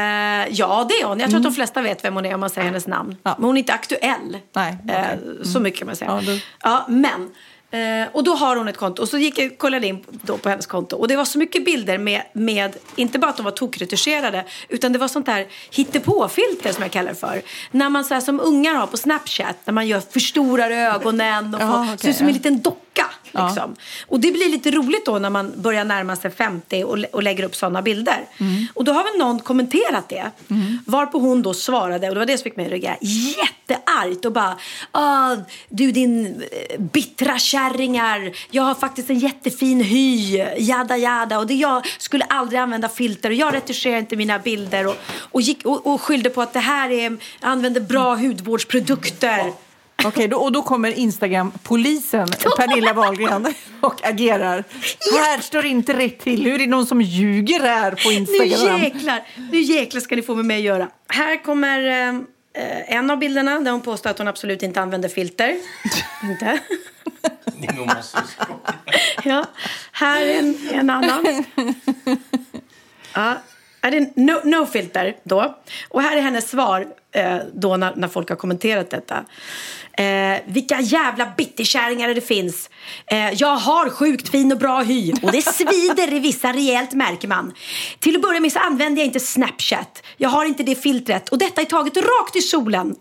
ja, det är hon. Jag tror Mm. att de flesta vet vem hon är om man säger hennes namn. Men hon är inte aktuell. Nej, Eh, okej. Så mycket kan man säga. Ja, Ja, men Eh, och då har hon ett konto. Och så gick jag kollade in då på hennes konto. Och det var så mycket bilder med, med inte bara att de var tokretuscherade, utan det var sånt där hittepåfilter som jag kallar det för. När man så här, som ungar har på Snapchat, när man gör förstorar ögonen och Ja, ser ut som en ja. liten docka. Ja. Liksom. Och det blir lite roligt då när man börjar närma sig 50 och, lä- och lägger upp sådana bilder. Mm. Och då har väl någon kommenterat det. Varpå hon då svarade, och det var det som fick mig att reagera, jätteargt och bara ah, Du din eh, bittra kärringar, jag har faktiskt en jättefin hy, jada jada. Och det, jag skulle aldrig använda filter och jag retuscherar inte mina bilder. Och, och, gick, och, och skyllde på att det här är, använder bra hudvårdsprodukter. Okej, då, och då kommer Instagram-polisen, Pernilla Wahlgren, <laughs> och agerar. Här står inte rätt till. Nu är det någon som ljuger här på Nu Instagram. jäklar, nu jäklar ska ni få med mig att göra. Här kommer eh, eh, en av bilderna där hon påstår att hon absolut inte använder filter. <laughs> inte. <laughs> ja. Här är en, en annan. Ja. Är det no, no filter då? Och här är hennes svar eh, då när, när folk har kommenterat detta. Eh, vilka jävla bitterkärringar det finns. Eh, jag har sjukt fin och bra hy och det svider i vissa rejält märker man. Till att börja med så använder jag inte Snapchat. Jag har inte det filtret och detta är taget rakt i solen.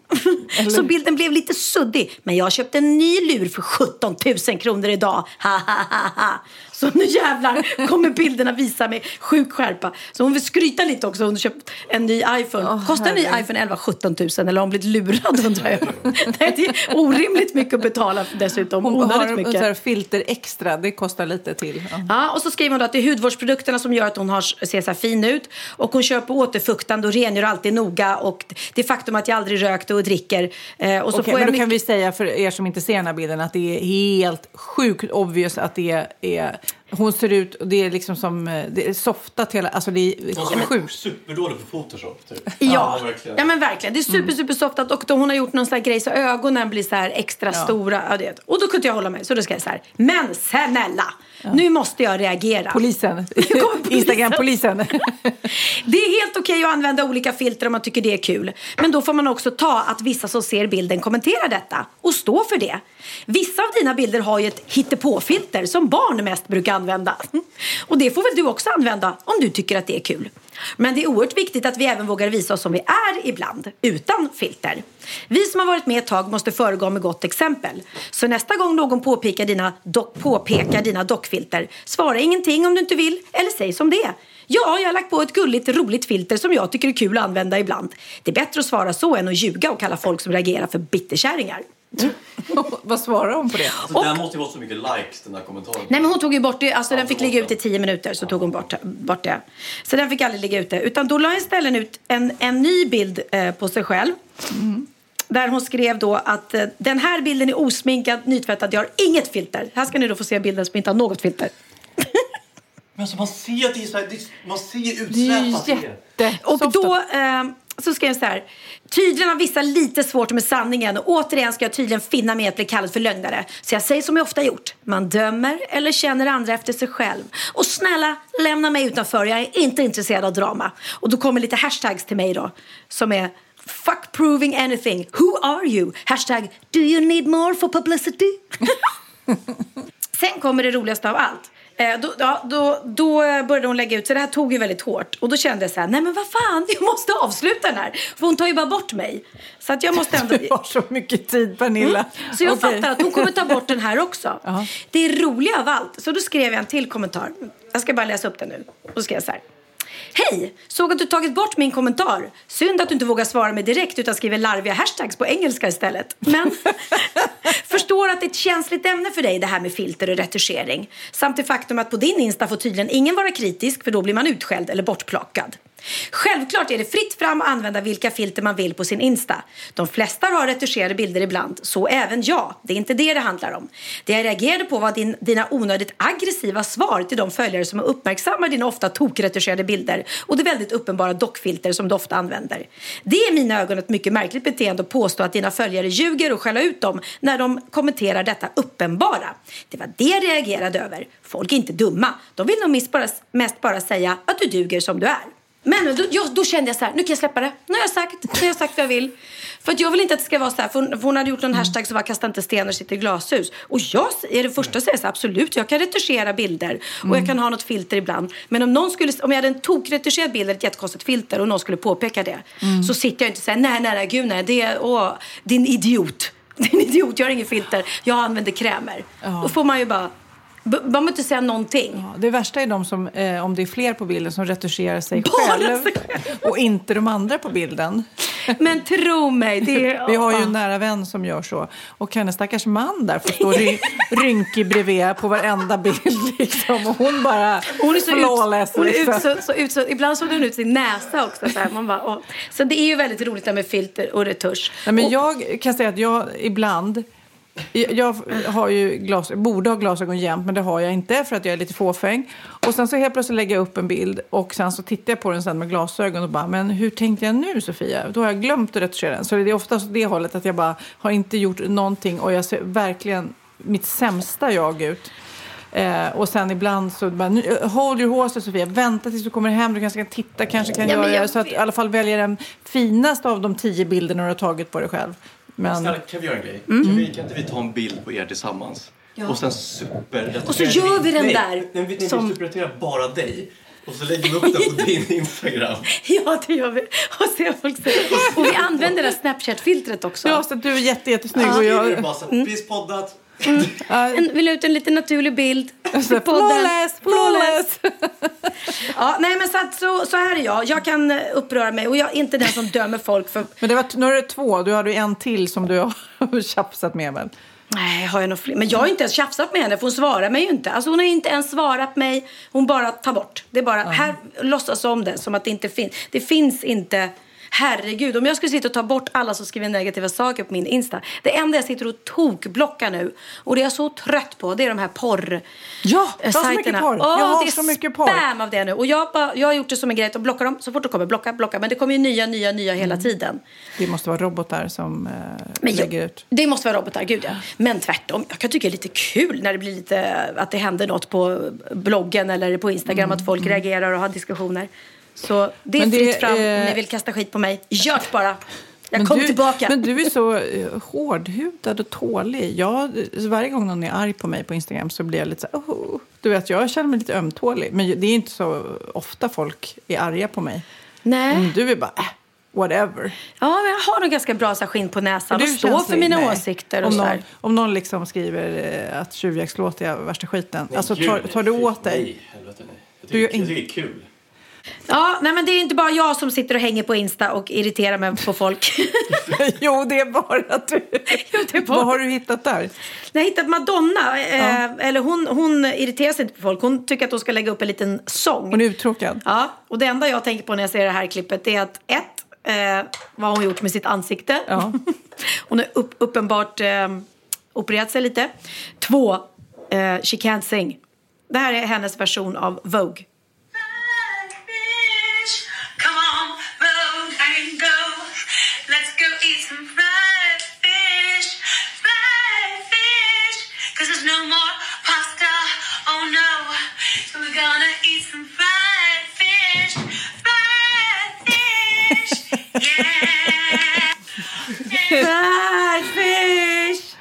så bilden blev lite suddig. Men jag köpte en ny lur för 17 000 kronor idag. Så nu jävlar kommer bilderna visa mig sjuk skärpa. Så hon vill skryta lite också. Hon har köpt en ny iPhone. Kostar en ny iPhone 11 17 000 eller har hon blivit lurad undrar jag. <laughs> Nej, det är orimligt mycket att betala för dessutom. Hon Onödigt har mycket. här filter extra, det kostar lite till. Ja. Ja, och så skriver hon då att det är hudvårdsprodukterna som gör att hon har, ser så här fin ut. Och hon på återfuktande och rengör alltid noga. Och det faktum att jag aldrig rökte och dricker. Eh, och så Okej, får men jag då kan mycket... vi säga för er som inte ser den här bilden att det är helt sjukt obvious att det är... Hon ser ut, och det är liksom som, eh, det är softat hela, alltså det är sjukt. Superdålig på Photoshop. Typ. Ja, verkligen. ja men verkligen. Det är super, super softat och då hon har gjort någon sån här grej så ögonen blir så här extra stora. Ja, det. Och då kunde jag hålla mig så då ska jag så här. Men snälla, nu måste jag reagera. Polisen, <laughs> kommer polisen. <laughs> Instagram-polisen. <laughs> Det är helt okej att använda olika filter om man tycker det är kul. Men då får man också ta att vissa som ser bilden kommenterar detta och stå för det. Vissa av dina bilder har ju ett hittepåfilter som barn mest brukar använda. Och det får väl du också använda om du tycker att det är kul. Men det är oerhört viktigt att vi även vågar visa oss som vi är ibland, utan filter. Vi som har varit med ett tag måste föregå med gott exempel. Så nästa gång någon påpekar dina, dock, påpekar dina dockfilter, svara ingenting om du inte vill, eller säg som det är. Ja, jag har lagt på ett gulligt, roligt filter som jag tycker är kul att använda ibland. Det är bättre att svara så än att ljuga och kalla folk som reagerar för bitterkärringar. Vad svarar hon på det? Alltså, Den måste ju vara så mycket likes den här kommentaren. Nej men hon tog ju bort det, alltså den fick ligga ute i tio minuter så tog hon bort, bort det. Så den fick aldrig ligga ute. Utan då la jag istället ut en, en ny bild eh, på sig själv. Där hon skrev då att eh, den här bilden är osminkad, nytvättad, jag har inget filter. Här ska ni då få se bilden som inte har något filter. Men alltså, man ser att det är så här, det är, man ser Det är jätte... Och då eh, så skrev jag så här. Tydligen har vissa lite svårt med sanningen och återigen ska jag tydligen finna mig att bli kallad för lögnare. Så jag säger som jag ofta gjort. Man dömer eller känner andra efter sig själv. Och snälla, lämna mig utanför. Jag är inte intresserad av drama. Och då kommer lite hashtags till mig då. Som är Fuck proving anything. Who are you? Hashtag Do you need more for publicity? <laughs> Sen kommer det roligaste av allt. Eh, då, ja, då, då började hon lägga ut, så det här tog ju väldigt hårt. Och då kände jag så här, nej men vad fan, jag måste avsluta den här. För hon tar ju bara bort mig. Så att jag måste ändå... Du har så mycket tid, Pernilla. Mm. Så jag Okej. fattar att hon kommer ta bort den här också. Ja. Det är roliga av allt. Så då skrev jag en till kommentar. Jag ska bara läsa upp den nu. Då skrev jag så här. Hej! Såg att du tagit bort min kommentar. Synd att du inte vågar svara mig direkt utan skriver larviga hashtags på engelska istället. Men <laughs> förstår att det är ett känsligt ämne för dig det här med filter och retuschering. Samt det faktum att på din Insta får tydligen ingen vara kritisk för då blir man utskälld eller bortplockad. Självklart är det fritt fram att använda vilka filter man vill på sin Insta. De flesta har retuscherade bilder ibland, så även jag. Det är inte det det handlar om. Det jag reagerade på var din, dina onödigt aggressiva svar till de följare som uppmärksammar dina ofta tokretuscherade bilder och det väldigt uppenbara dockfilter som du ofta använder. Det är i mina ögon ett mycket märkligt beteende att påstå att dina följare ljuger och skälla ut dem när de kommenterar detta uppenbara. Det var det jag reagerade över. Folk är inte dumma. De vill nog mest bara, mest bara säga att du duger som du är. Men då, jag, då kände jag så här, nu kan jag släppa det. Nu har jag sagt, nu har jag sagt vad jag vill. För att jag vill inte att det ska vara så här, för hon, för hon hade gjort en hashtag som var kasta inte stenar, sitter i glashus. Och jag är det första att säga så här, absolut, jag kan retuschera bilder och jag kan ha något filter ibland. Men om någon skulle, om jag hade en tokretuscherat bild, ett jättekonstigt filter och någon skulle påpeka det. Så sitter jag inte och säger, nej, nej, nej, gud nej, det är, åh, din idiot. <laughs> Din idiot, jag har inget filter, jag använder krämer. Då får man ju bara, man behöver inte säga någonting. Ja, det värsta är de som, eh, om det är fler på bilden, som retuscherar sig Bara själv sig och inte de andra på bilden. Men tro mig, det är... <laughs> Vi har ju en nära vän som gör så. Och hennes stackars man där får stå ry <laughs> rynkig bredvid på varenda bild. Liksom. Och hon bara Hon är så, flawless. ut, hon är liksom. ut, så, så, ut, så Ibland såg hon ut sin näsa också. Så, här. Man bara, åh. så det är ju väldigt roligt det här med filter och retusch. Nej, men och, jag kan säga att jag ibland... Jag har ju glas, borde ha glasögon jämt, men det har jag inte för att jag är lite fåfäng. Och sen så helt plötsligt lägger jag upp en bild och sen så tittar jag på den sen med glasögon och bara, men hur tänkte jag nu Sofia? Då har jag glömt att retuschera den. Så det är oftast det hållet att jag bara har inte gjort någonting och jag ser verkligen mitt sämsta jag ut. Eh, och sen ibland så bara, nu, hold your horses Sofia, vänta tills du kommer hem, du kanske kan titta, kanske kan Ja, göra jag. Så att i alla fall välja den finaste av de tio bilderna du har tagit på dig själv. Men, Snälla, kan vi göra en grej? Mm. Kan, vi, kan inte vi ta en bild på er tillsammans? Och sen super... Och så gör vi den nej, där Nej, nej, vi som- superretuerar bara dig. Och så lägger vi upp den på <laughs> din Instagram. ja, det gör vi. Och, se vad folk säger. och vi använder det här Snapchat-filtret också. ja, så att du är jätte, jättesnygg och Skriver det jag... bara så här, precis poddat. En, vill ha ut en lite naturlig bild. Flawless, flawless! Ja, nej, men så, att, så, så här är jag. Jag kan eh, uppröra mig och jag är inte den som dömer folk för... Men det var, nu är det två, du hade en till som du har <laughs> tjafsat med väl? Nej, har jag nog fler? Men jag har inte ens tjafsat med henne för hon svarar mig ju inte. Alltså hon har inte ens svarat mig. Hon bara tar bort. Det är bara, här låtsas om det som att det inte finns. Det finns inte. Herregud, om jag skulle sitta och ta bort alla som skriver negativa saker på min Insta. Det enda jag sitter och tokblockar nu och det är jag så trött på, det är de här porr Ja, eh, jag har så mycket porr. Jag Åh, har det är så mycket porr. spam av det nu. Och jag, bara, jag har gjort det som en grej att blocka dem så fort det kommer. Blocka, blocka. Men det kommer ju nya, nya, nya hela tiden. Det måste vara robotar som eh, Men lägger jag, ut. det måste vara robotar, gud ja. Men tvärtom, jag kan tycka det är lite kul när det blir lite, att det händer något på bloggen eller på Instagram, att folk reagerar och har diskussioner. Så det är Men det fritt fram om ni vill kasta skit på mig. Gör det bara! Jag Men kommer du, tillbaka. Men du är så eh, hårdhudad och tålig. Jag, varje gång någon är arg på mig på Instagram så blir jag lite så här, oh. Du vet, jag känner mig lite ömtålig. Men det är inte så ofta folk är arga på mig. Nej. Mm, du är bara, äh, whatever. Ja, men jag har nog ganska bra så här, skinn på näsan och du står för mina Nej. åsikter och om så någon, om någon liksom skriver eh, att tjuvjaktslåt är värsta skiten. alltså Gud, tar, tar du nej, åt dig? Nej, helvete nej. Jag Du tycker, jag in- tycker det är kul. Ja, nej men det är inte bara jag som sitter och hänger på Insta och irriterar mig på folk. <laughs> jo, det är bara att du... <laughs> Jo, det är bara- Vad har du hittat där? Jag hittat Madonna, eh, eller hon, hon irriterar sig inte på folk. Hon tycker att hon ska lägga upp en liten sång. Hon är uttråkad. Ja, och det enda jag tänker på när jag ser det här klippet är att ett, eh, vad har hon gjort med sitt ansikte? Ja. <laughs> hon har upp, uppenbart eh, opererat sig lite. Två, eh, she can't sing. Det här är hennes version av Vogue. Fried fish!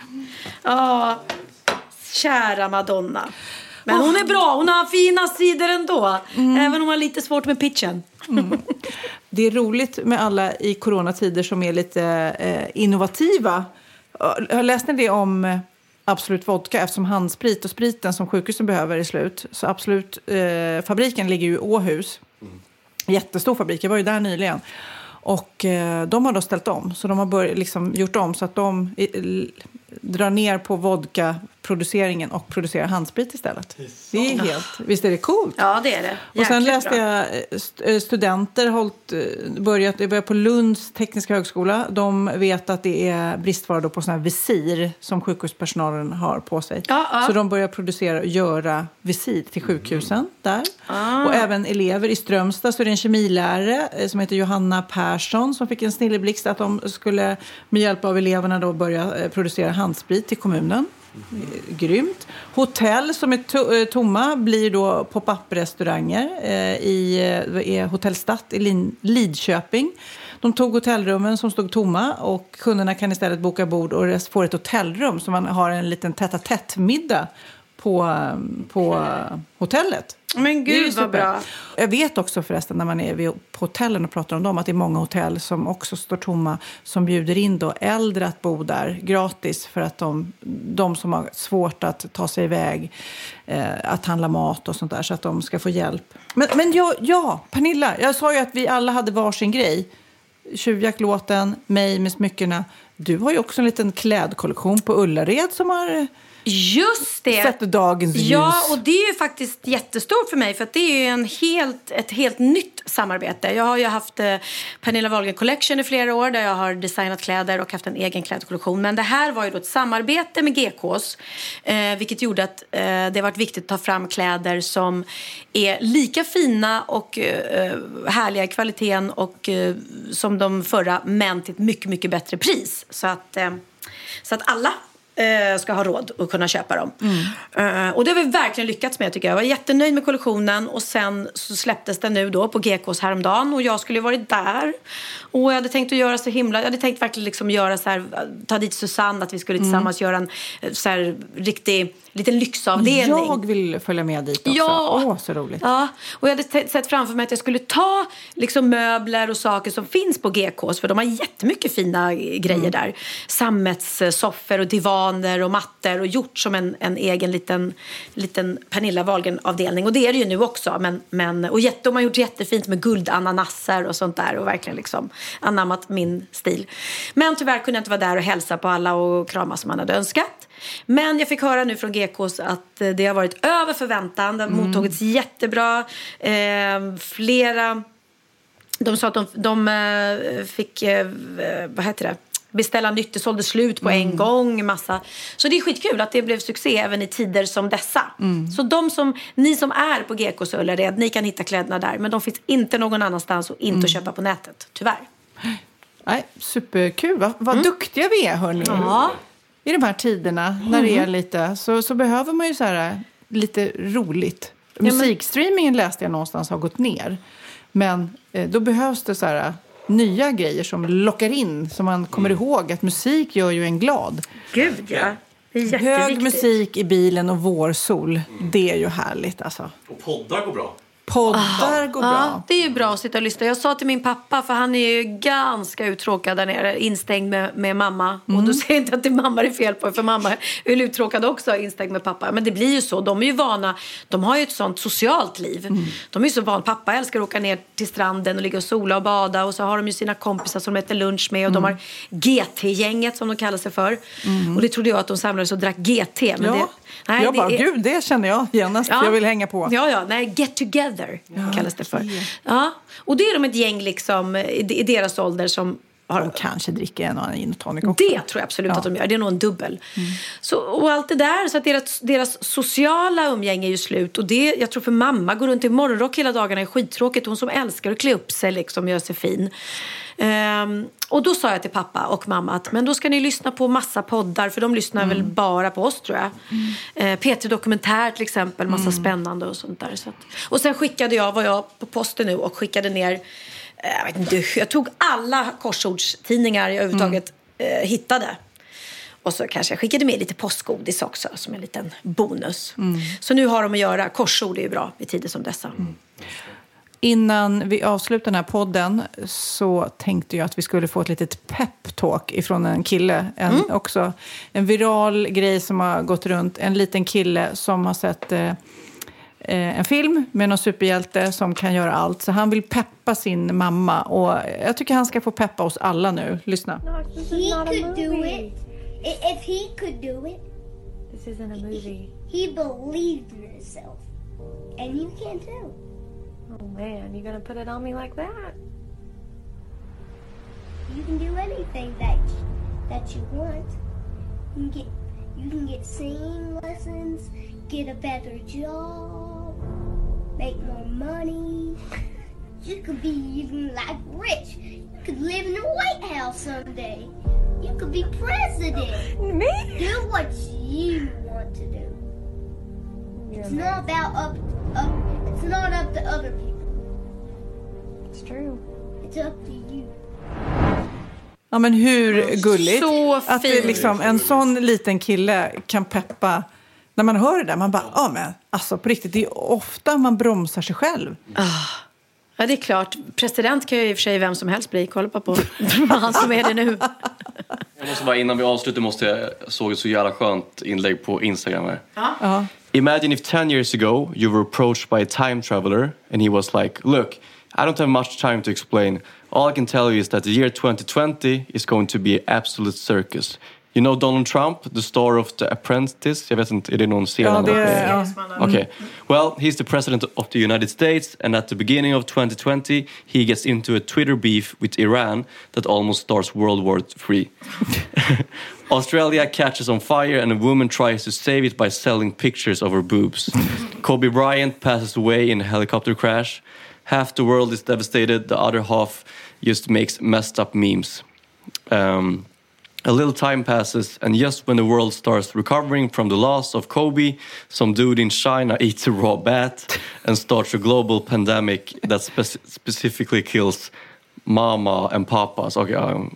Ja, kära Madonna. Men hon är bra, hon har fina sidor ändå. Även om hon har lite svårt med pitchen. Det är roligt med alla i coronatider som är lite eh, innovativa. Har läst ni det om eh, Absolut Vodka? Eftersom handsprit och spriten som sjukhusen behöver är slut. Så Absolut, eh, fabriken ligger ju i Åhus. Jättestor fabrik, jag var ju där nyligen. Och eh, de har då ställt om, så de har bör, liksom, gjort om. Så att de drar ner på vodka vodka-produceringen och producerar handsprit istället. Det är helt, visst är det coolt? Ja, det är det. Och sen Jäkligt läste jag eh, eh, studenter hållit, eh, börjat, det börjar på Lunds tekniska högskola. De vet att det är bristvara då på sådana här visir som sjukhuspersonalen har på sig. Ja, ja. Så de börjar producera och göra visir till sjukhusen där. Ah. Och även elever i Strömstad så är det en kemilärare som heter Johanna Persson som fick en snilleblixt att de skulle med hjälp av eleverna då börja producera handsprit till kommunen. Mm. Grymt. Hotell som är to- eh, tomma blir då pop-up-restauranger eh, i eh, är Hotell Stadt i Lin- Lidköping. De tog hotellrummen som stod tomma och kunderna kan istället boka bord och få ett hotellrum så man har en liten tätt-a-tätt-middag på, på hotellet. Men gud vad bra. Jag vet också förresten när man är på hotellen och pratar om dem att det är många hotell som också står tomma som bjuder in då äldre att bo där gratis för att de, de som har svårt att ta sig iväg, eh, att handla mat och sånt där så att de ska få hjälp. Men, men ja, ja, Pernilla, jag sa ju att vi alla hade varsin grej. Tjuvjaktlåten, mig med smyckena. Du har ju också en liten klädkollektion på Ullared som har Just det. sett dagens ljus. Ja, och det är ju faktiskt jättestort för mig för att det är en helt, ett helt nytt samarbete. Jag har ju haft eh, Pernilla Wahlgren Collection i flera år där jag har designat kläder och haft en egen klädkollektion. Men det här var ju då ett samarbete med GKs eh, vilket gjorde att eh, det varit viktigt att ta fram kläder som är lika fina och eh, härliga i kvaliteten och eh, som de förra men till ett mycket, mycket bättre pris. Så att, eh, så att alla ska ha råd att kunna köpa dem. Eh, och det har vi verkligen lyckats med tycker jag. Jag var jättenöjd med kollektionen och sen så släpptes den nu då på GKs häromdagen och jag skulle ju varit där. Och jag hade tänkt att göra så himla, jag hade tänkt verkligen liksom göra så här, ta dit Susanne, att vi skulle tillsammans göra en eh, så här riktig liten lyxavdelning. Jag vill följa med dit också. Ja. Åh, så roligt. Ja, och jag hade sett framför mig att jag skulle ta liksom, möbler och saker som finns på GKs för de har jättemycket fina grejer där. Sammetssoffor och divaner och mattor och gjort som en, en egen liten, liten Pernilla Wahlgren-avdelning. Och det är det ju nu också. Men, men, och jätte, de har gjort jättefint med guldananaser och sånt där och verkligen liksom anammat min stil. Men tyvärr kunde jag inte vara där och hälsa på alla och krama som man hade önskat. Men jag fick höra nu från GKs att eh, det har varit över förväntan. Det har mottagits jättebra. Eh, flera... De sa att de, de eh, fick, eh, vad heter det? beställa nytt, det sålde slut på en gång. Massa. Så det är skitkul att det blev succé även i tider som dessa. Så de som, ni som är på GKs Ullared, ni kan hitta kläderna där. Men de finns inte någon annanstans och inte att köpa på nätet, tyvärr. Nej, superkul. Vad, vad duktiga vi är, hörni. Ja. I de här tiderna, när det är lite, så, så behöver man ju så här, lite roligt. Musikstreamingen läste jag någonstans har gått ner. Men eh, då behövs det så här, nya grejer som lockar in. Så man kommer ihåg att musik gör ju en glad. Gud, ja. Hög musik i bilen och vårsol. Det är ju härligt alltså. Och poddar går bra. Poddar går Ja, bra. det är ju bra att sitta och lyssna. Jag sa till min pappa, för han är ju ganska uttråkad där nere, instängd med, med mamma. Och då säger jag inte att det är mamma det är fel på, för mamma är uttråkad också, instängd med pappa. Men det blir ju så. De är ju vana, de har ju ett sånt socialt liv. De är ju så vana. Pappa älskar att åka ner till stranden och ligga och sola och bada. Och så har de ju sina kompisar som de äter lunch med. Och de har GT-gänget som de kallar sig för. Och det trodde jag att de samlades och drack GT. Men Ja. det, nej, jag bara, är- gud, det känner jag genast. Jag vill hänga på. Ja, ja, nej, get together kallas det för. Ja, och det är de ett gäng liksom i i deras ålder som har... De kanske dricker en och annan gin och tonic också. Det tror jag absolut att de gör. Det är nog en dubbel. Så, och allt det där. Så att deras, deras sociala umgänge är ju slut. Och det, jag tror för mamma går runt i morgonrock hela dagarna är skittråkigt. Hon som älskar att klä upp sig liksom göra sig fin. Ehm, och då sa jag till pappa och mamma att men då ska ni lyssna på massa poddar. För de lyssnar väl bara på oss tror jag. Eh, P3 Dokumentär till exempel. Massa spännande och sånt där. Så att, och sen skickade jag, var jag på posten nu och skickade ner jag, vet inte, jag tog alla korsordstidningar jag överhuvudtaget eh, hittade. Och så kanske jag skickade med lite postgodis också som en liten bonus. Så nu har de att göra. Korsord är ju bra i tider som dessa. Innan vi avslutar den här podden så tänkte jag att vi skulle få ett litet pep-talk ifrån en kille. En, Mm. också, en viral grej som har gått runt. En liten kille som har sett eh, eh, en film med någon superhjälte som kan göra allt. Så han vill peppa sin mamma. Och jag tycker han ska få peppa oss alla nu. Lyssna. He could do it. If he could do it, This isn't a movie. he believed in himself. And you can too. Oh man, you're gonna put it on me like that? You can do anything that that you want. You can get you can get singing lessons, get a better job, make more money. You could be even like rich. You could live in the White House someday. You could be president. <laughs> Me? Do what you want to do. It's not about up, up. It's not up to other people. It's true. It's up to you. Ja, men hur gulligt? Så Att det fint. liksom, en sån liten kille kan peppa. När man hör det där, man bara, ja men alltså på riktigt, det är ofta man bromsar sig själv. Ja, det är klart. President kan ju i och för sig vem som helst bli. Kolla på <laughs> han som är det nu. Jag måste bara, innan vi avslutar måste jag, såg ett så jävla skönt inlägg på Instagram här. Ja. Imagine if 10 years ago you were approached by a time traveler and he was like, Look, I don't have much time to explain. All I can tell you is that the year 2020 is going to be an absolute circus. You know Donald Trump, the star of The Apprentice? Jag vet inte, är det någon serie? Ja, det har varit med i? är, ja. Okay. Well, he's the president of the United States, and at the beginning of 2020, he gets into a Twitter beef with Iran that almost starts World War III. <laughs> Australia catches on fire, and a woman tries to save it by selling pictures of her boobs. <laughs> Kobe Bryant passes away in a helicopter crash. Half the world is devastated, the other half just makes messed up memes. Um, a little time passes, and just when the world starts recovering from the loss of Kobe, some dude in China <laughs> eats a raw bat and starts a global pandemic that spec- specifically kills mama and papas. Okay, um.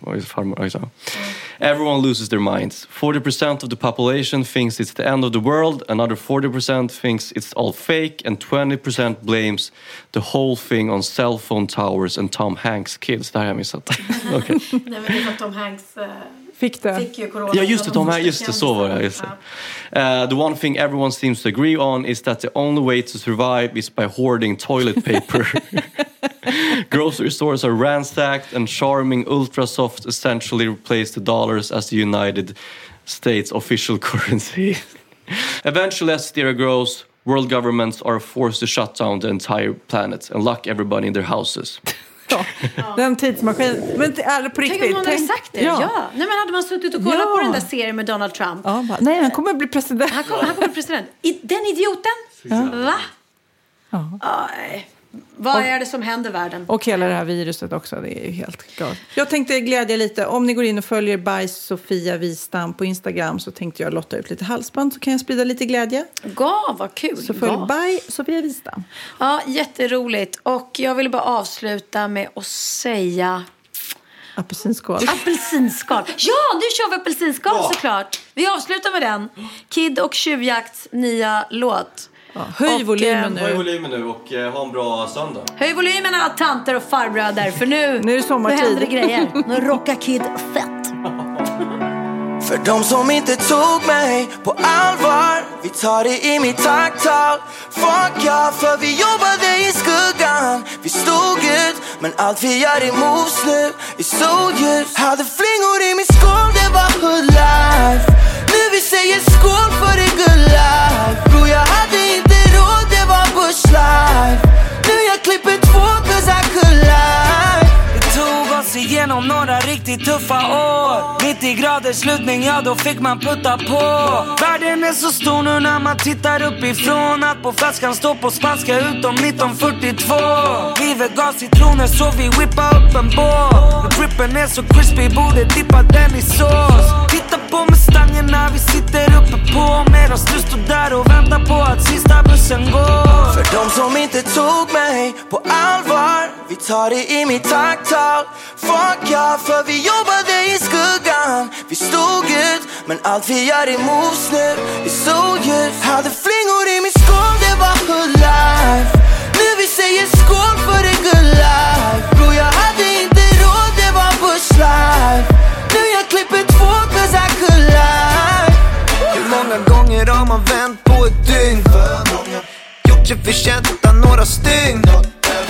Everyone loses their minds. 40% of the population thinks it's the end of the world, another 40% thinks it's all fake, and 20% blames the whole thing on cell phone towers and Tom Hanks kids. Det <laughs> okay. <laughs> Tom Hanks eh, Fick det? fick ju corona. Ja, just det. Det var De här, just det, så var det. Just det. Uh, the one thing everyone seems to agree on is that the only way to survive is by hoarding toilet <laughs> paper. <laughs> Grocery stores are ransacked, and charming Ultrasoft essentially replaced the dollars as the United States official <laughs> currency. Eventually, as theory grows, world governments are forced to shut down the entire planet and lock everybody in their houses. Ja. Den tidsmaskinen. Men det är på riktigt. Tänk om någon hade sagt det. Ja. Ja. Nej, men hade man suttit och kollat Ja. på den där serien med Donald Trump. Ja, bara, nej, han kommer bli president. Han kommer, han kommer bli president. I, den idioten! Va? Aj. Vad är det som händer världen? Och hela det här viruset också, det är ju helt galet. Jag tänkte glädja lite, om ni går in och följer Bajs Sofia Wistam på Instagram så tänkte jag lotta ut lite halsband så kan jag sprida lite glädje. Ja, vad kul. Så följ Ja. Baj Sofia Wistam. Ja, jätteroligt. Och jag vill bara avsluta med att säga Apelsinskål. apelsinskal. Ja, nu kör vi apelsinskal såklart. Vi avslutar med den. Kid och Tjuvjakts nya låt. Höj Och, volymen eh, Höj nu. volymen nu och eh, ha en bra söndag. Höj volymen alla tanter och farbröder för nu, Nu är det sommartid. nu händer det grejer. Nu rockar Kid fett. <laughs> För de som inte tog mig på allvar Vi tar det i mitt tacktal Fuck ja, för vi jobbade i skuggan Vi stod ut, men allt vi gör är moves nu är så ljus Hade flingor i min skål, det var hood life Nu vi säger skål för det good life Bro, jag hade life. Nu jag klipper två cause I could lie. Det tog oss igenom några riktigt tuffa år. 90 graders lutning, ja då fick man putta på. Världen är så stor nu när man tittar uppifrån. Att på flaskan står på spanska utom 1942 Livet gav citroner så vi whippa upp en båt. Rippen är så crispy, borde dippa den i sås. Titta på Mustangerna, vi sitter uppe på Medan du står där och väntar på att sista bussen går. För de som inte tog mig på allvar Vi tar det i mitt tacktal Fuck ja, för vi jobbade i skuggan. Vi stod ut, men allt vi gör är moves nu. Vi stod ut Hade flingor i min skål, det var hood life. Nu vi säger skål för det good life. Bro, jag hade inte råd, det var bush life två I could lie Hur många gånger har man vänt på ett dygn? Gjort sig förtjänt utan några stygn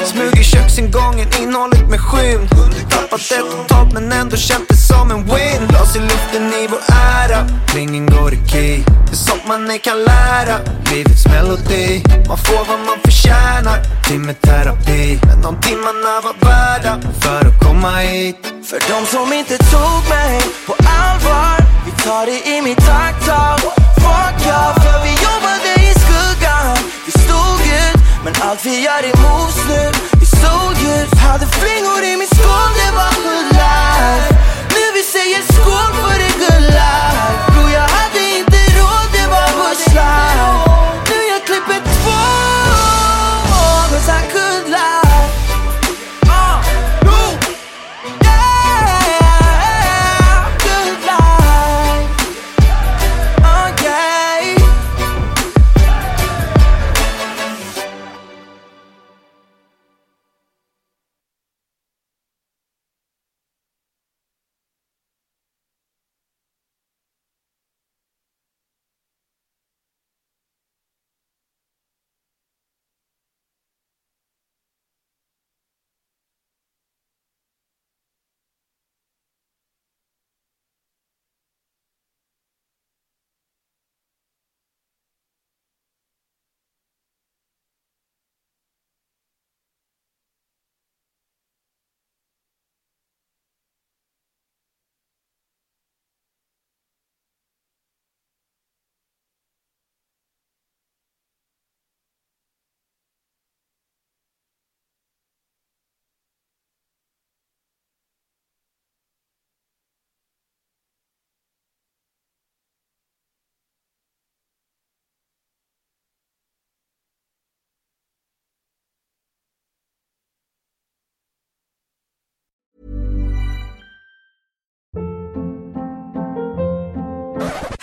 Smugit köksingången, innehållet med skymd. Tappat det totalt men ändå känt det som en win. Glas i luften i vår ära, ringen går i key. Det är sånt man ej kan lära, livets melodi. Man får vad man förtjänar, timmeterapi Men de timmarna var värda för att komma hit. För de som inte tog mig på allvar. Vi tar det i mitt tacktal Fuck ja, för vi jobbade men allt vi gör är moves nu. I solljus Hade flingor i min skål, det var hood life. Nu vi säger skål för det good life.